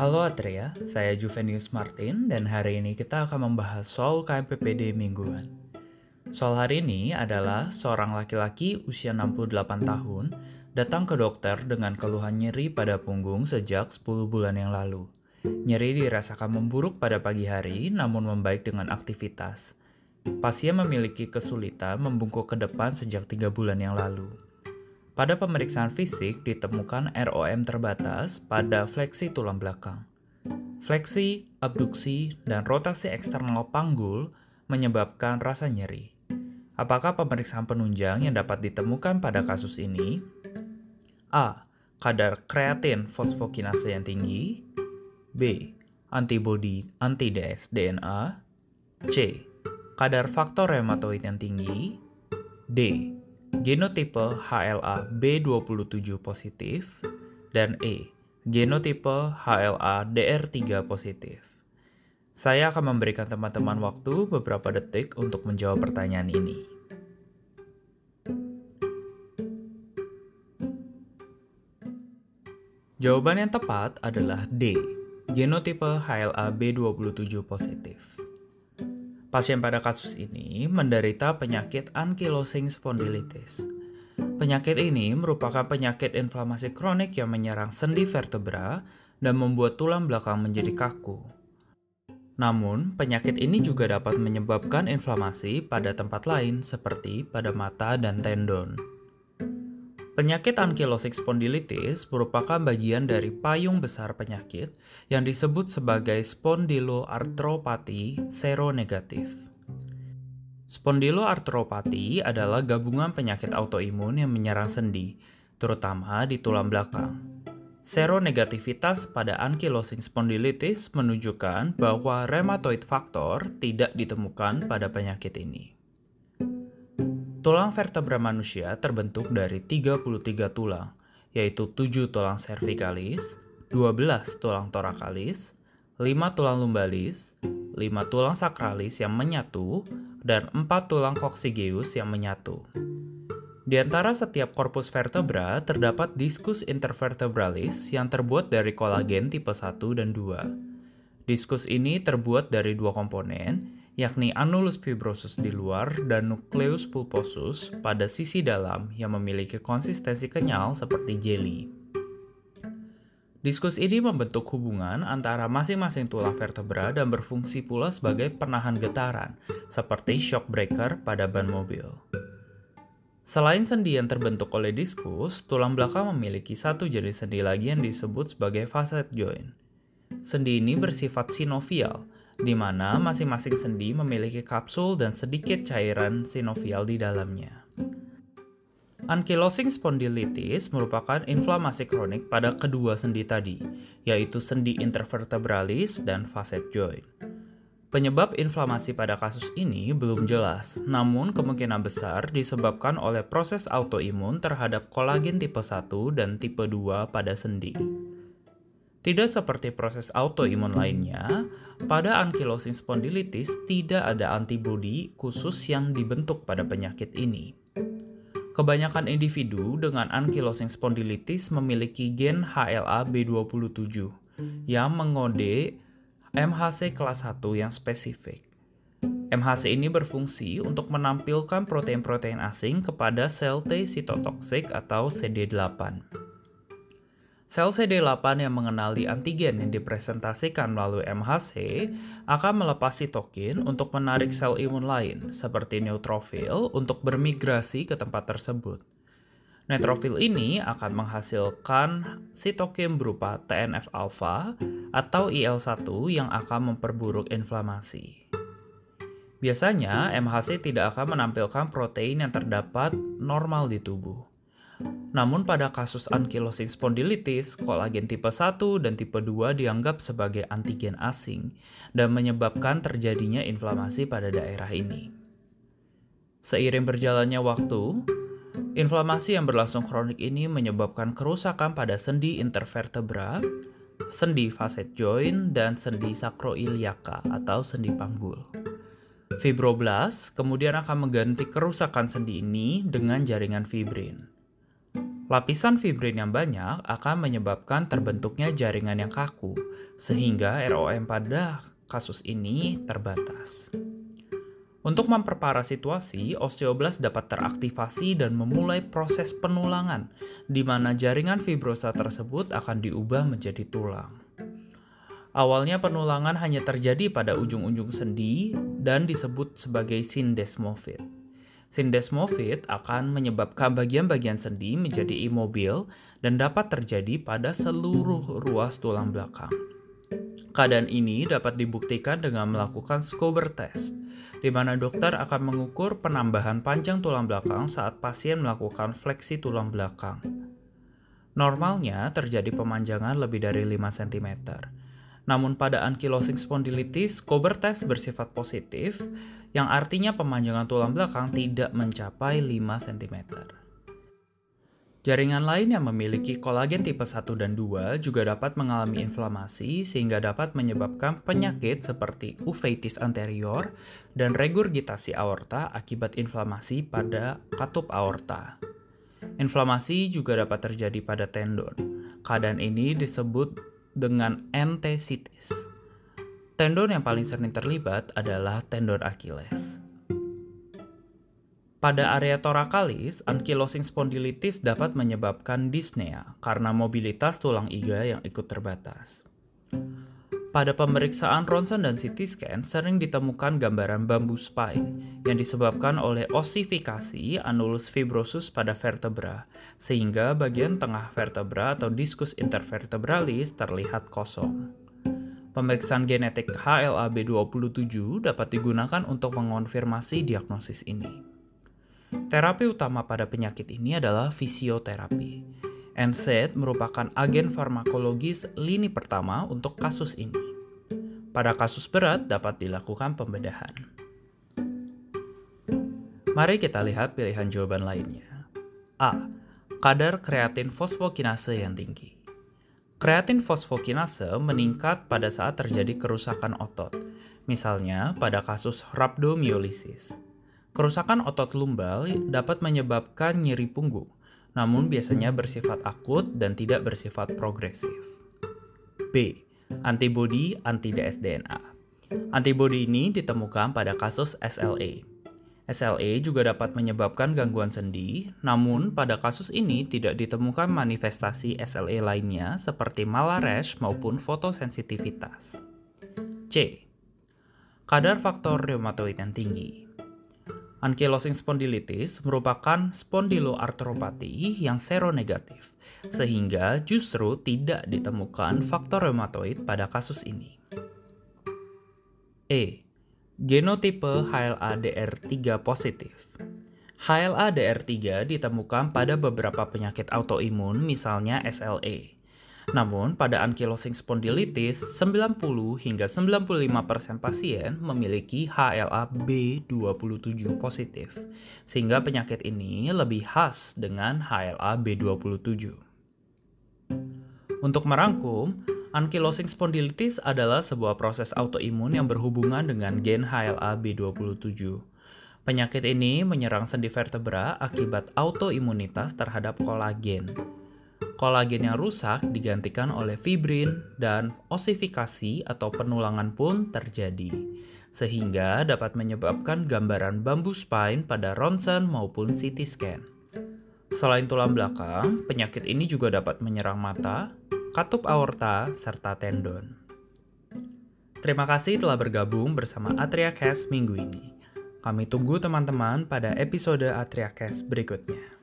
Halo Atria, saya Juvenius Martin dan hari ini kita akan membahas soal KMPPD mingguan. Soal hari ini adalah seorang laki-laki usia 68 tahun datang ke dokter dengan keluhan nyeri pada punggung sejak 10 bulan yang lalu. Nyeri dirasakan memburuk pada pagi hari namun membaik dengan aktivitas. Pasien memiliki kesulitan membungkuk ke depan sejak 3 bulan yang lalu. Pada pemeriksaan fisik ditemukan ROM terbatas pada fleksi tulang belakang. Fleksi, abduksi, dan rotasi eksternal panggul menyebabkan rasa nyeri. Apakah pemeriksaan penunjang yang dapat ditemukan pada kasus ini? A. Kadar kreatin fosfokinase yang tinggi. B. Antibodi anti-DS-DNA. C. Kadar faktor reumatoid yang tinggi. D genotipe HLA B27 positif, dan E, genotipe HLA DR3 positif. Saya akan memberikan teman-teman waktu beberapa detik untuk menjawab pertanyaan ini. Jawaban yang tepat adalah D, genotipe HLA B27 positif. Pasien pada kasus ini menderita penyakit ankylosing spondylitis. Penyakit ini merupakan penyakit inflamasi kronik yang menyerang sendi vertebra dan membuat tulang belakang menjadi kaku. Namun, penyakit ini juga dapat menyebabkan inflamasi pada tempat lain seperti pada mata dan tendon. Penyakit ankylosing spondylitis merupakan bagian dari payung besar penyakit yang disebut sebagai spondyloarthropati seronegatif. Spondyloarthropati adalah gabungan penyakit autoimun yang menyerang sendi, terutama di tulang belakang. Seronegativitas pada ankylosing spondylitis menunjukkan bahwa rheumatoid factor tidak ditemukan pada penyakit ini. Tulang vertebra manusia terbentuk dari 33 tulang, yaitu 7 tulang cervicalis, 12 tulang thoracalis, 5 tulang lumbalis, 5 tulang sakralis yang menyatu, dan 4 tulang coccygeus yang menyatu. Di antara setiap korpus vertebra terdapat diskus intervertebralis yang terbuat dari kolagen tipe 1 dan 2. Diskus ini terbuat dari dua komponen, yakni annulus fibrosus di luar dan nucleus pulposus pada sisi dalam yang memiliki konsistensi kenyal seperti jelly. Diskus ini membentuk hubungan antara masing-masing tulang vertebra dan berfungsi pula sebagai penahan getaran, seperti shock breaker pada ban mobil. Selain sendi yang terbentuk oleh diskus, tulang belakang memiliki satu jenis sendi lagi yang disebut sebagai facet joint. Sendi ini bersifat sinovial, di mana masing-masing sendi memiliki kapsul dan sedikit cairan sinovial di dalamnya. Ankylosing spondylitis merupakan inflamasi kronik pada kedua sendi tadi, yaitu sendi intervertebralis dan facet joint. Penyebab inflamasi pada kasus ini belum jelas, namun kemungkinan besar disebabkan oleh proses autoimun terhadap kolagen tipe 1 dan tipe 2 pada sendi. Tidak seperti proses autoimun lainnya, pada ankylosing spondylitis tidak ada antibodi khusus yang dibentuk pada penyakit ini. Kebanyakan individu dengan ankylosing spondylitis memiliki gen HLA B27 yang mengode MHC kelas 1 yang spesifik. MHC ini berfungsi untuk menampilkan protein-protein asing kepada sel T sitotoksik atau CD8. Sel CD8 yang mengenali antigen yang dipresentasikan melalui MHC akan melepas sitokin untuk menarik sel imun lain, seperti neutrofil, untuk bermigrasi ke tempat tersebut. Neutrofil ini akan menghasilkan sitokin berupa TNF-alpha atau IL-1 yang akan memperburuk inflamasi. Biasanya, MHC tidak akan menampilkan protein yang terdapat normal di tubuh. Namun pada kasus ankylosing spondylitis, kolagen tipe 1 dan tipe 2 dianggap sebagai antigen asing dan menyebabkan terjadinya inflamasi pada daerah ini. Seiring berjalannya waktu, inflamasi yang berlangsung kronik ini menyebabkan kerusakan pada sendi intervertebra, sendi facet joint, dan sendi sakroiliaka atau sendi panggul. Fibroblast kemudian akan mengganti kerusakan sendi ini dengan jaringan fibrin. Lapisan fibrin yang banyak akan menyebabkan terbentuknya jaringan yang kaku, sehingga ROM pada kasus ini terbatas. Untuk memperparah situasi, osteoblast dapat teraktivasi dan memulai proses penulangan, di mana jaringan fibrosa tersebut akan diubah menjadi tulang. Awalnya penulangan hanya terjadi pada ujung-ujung sendi dan disebut sebagai syndesmophid. Syndesmophid akan menyebabkan bagian-bagian sendi menjadi imobil dan dapat terjadi pada seluruh ruas tulang belakang. Keadaan ini dapat dibuktikan dengan melakukan Skober test, di mana dokter akan mengukur penambahan panjang tulang belakang saat pasien melakukan fleksi tulang belakang. Normalnya terjadi pemanjangan lebih dari 5 cm. Namun pada ankylosing spondylitis, Skober test bersifat positif yang artinya pemanjangan tulang belakang tidak mencapai 5 cm. Jaringan lain yang memiliki kolagen tipe 1 dan 2 juga dapat mengalami inflamasi sehingga dapat menyebabkan penyakit seperti uveitis anterior dan regurgitasi aorta akibat inflamasi pada katup aorta. Inflamasi juga dapat terjadi pada tendon. Keadaan ini disebut dengan entesitis. Tendon yang paling sering terlibat adalah tendon Achilles. Pada area torakalis, ankylosing spondylitis dapat menyebabkan dyspnea karena mobilitas tulang iga yang ikut terbatas. Pada pemeriksaan ronsen dan CT scan sering ditemukan gambaran bambu spine yang disebabkan oleh osifikasi annulus fibrosus pada vertebra, sehingga bagian tengah vertebra atau diskus intervertebralis terlihat kosong. Pemeriksaan genetik HLA-B27 dapat digunakan untuk mengonfirmasi diagnosis ini. Terapi utama pada penyakit ini adalah fisioterapi. NSAID merupakan agen farmakologis lini pertama untuk kasus ini. Pada kasus berat dapat dilakukan pembedahan. Mari kita lihat pilihan jawaban lainnya. A. Kadar kreatin fosfokinase yang tinggi. Kreatin fosfokinase meningkat pada saat terjadi kerusakan otot, misalnya pada kasus rhabdomyolysis. Kerusakan otot lumbal dapat menyebabkan nyeri punggung, namun biasanya bersifat akut dan tidak bersifat progresif. B. Antibodi anti-dsDNA. Antibodi ini ditemukan pada kasus SLA, SLA juga dapat menyebabkan gangguan sendi, namun pada kasus ini tidak ditemukan manifestasi SLA lainnya seperti malarash maupun fotosensitivitas. C. Kadar faktor reumatoid yang tinggi. Ankylosing spondylitis merupakan spondyloartropati yang seronegatif, sehingga justru tidak ditemukan faktor reumatoid pada kasus ini. E Genotipe HLA-DR3 positif. HLA-DR3 ditemukan pada beberapa penyakit autoimun, misalnya SLE. Namun, pada ankylosing spondylitis, 90 hingga 95% pasien memiliki HLA-B27 positif, sehingga penyakit ini lebih khas dengan HLA-B27. Untuk merangkum, Ankylosing spondylitis adalah sebuah proses autoimun yang berhubungan dengan gen HLA-B27. Penyakit ini menyerang sendi vertebra akibat autoimunitas terhadap kolagen. Kolagen yang rusak digantikan oleh fibrin dan osifikasi atau penulangan pun terjadi, sehingga dapat menyebabkan gambaran bambu spine pada ronsen maupun CT scan. Selain tulang belakang, penyakit ini juga dapat menyerang mata, katup aorta, serta tendon. Terima kasih telah bergabung bersama Atria Cash minggu ini. Kami tunggu teman-teman pada episode Atria Cash berikutnya.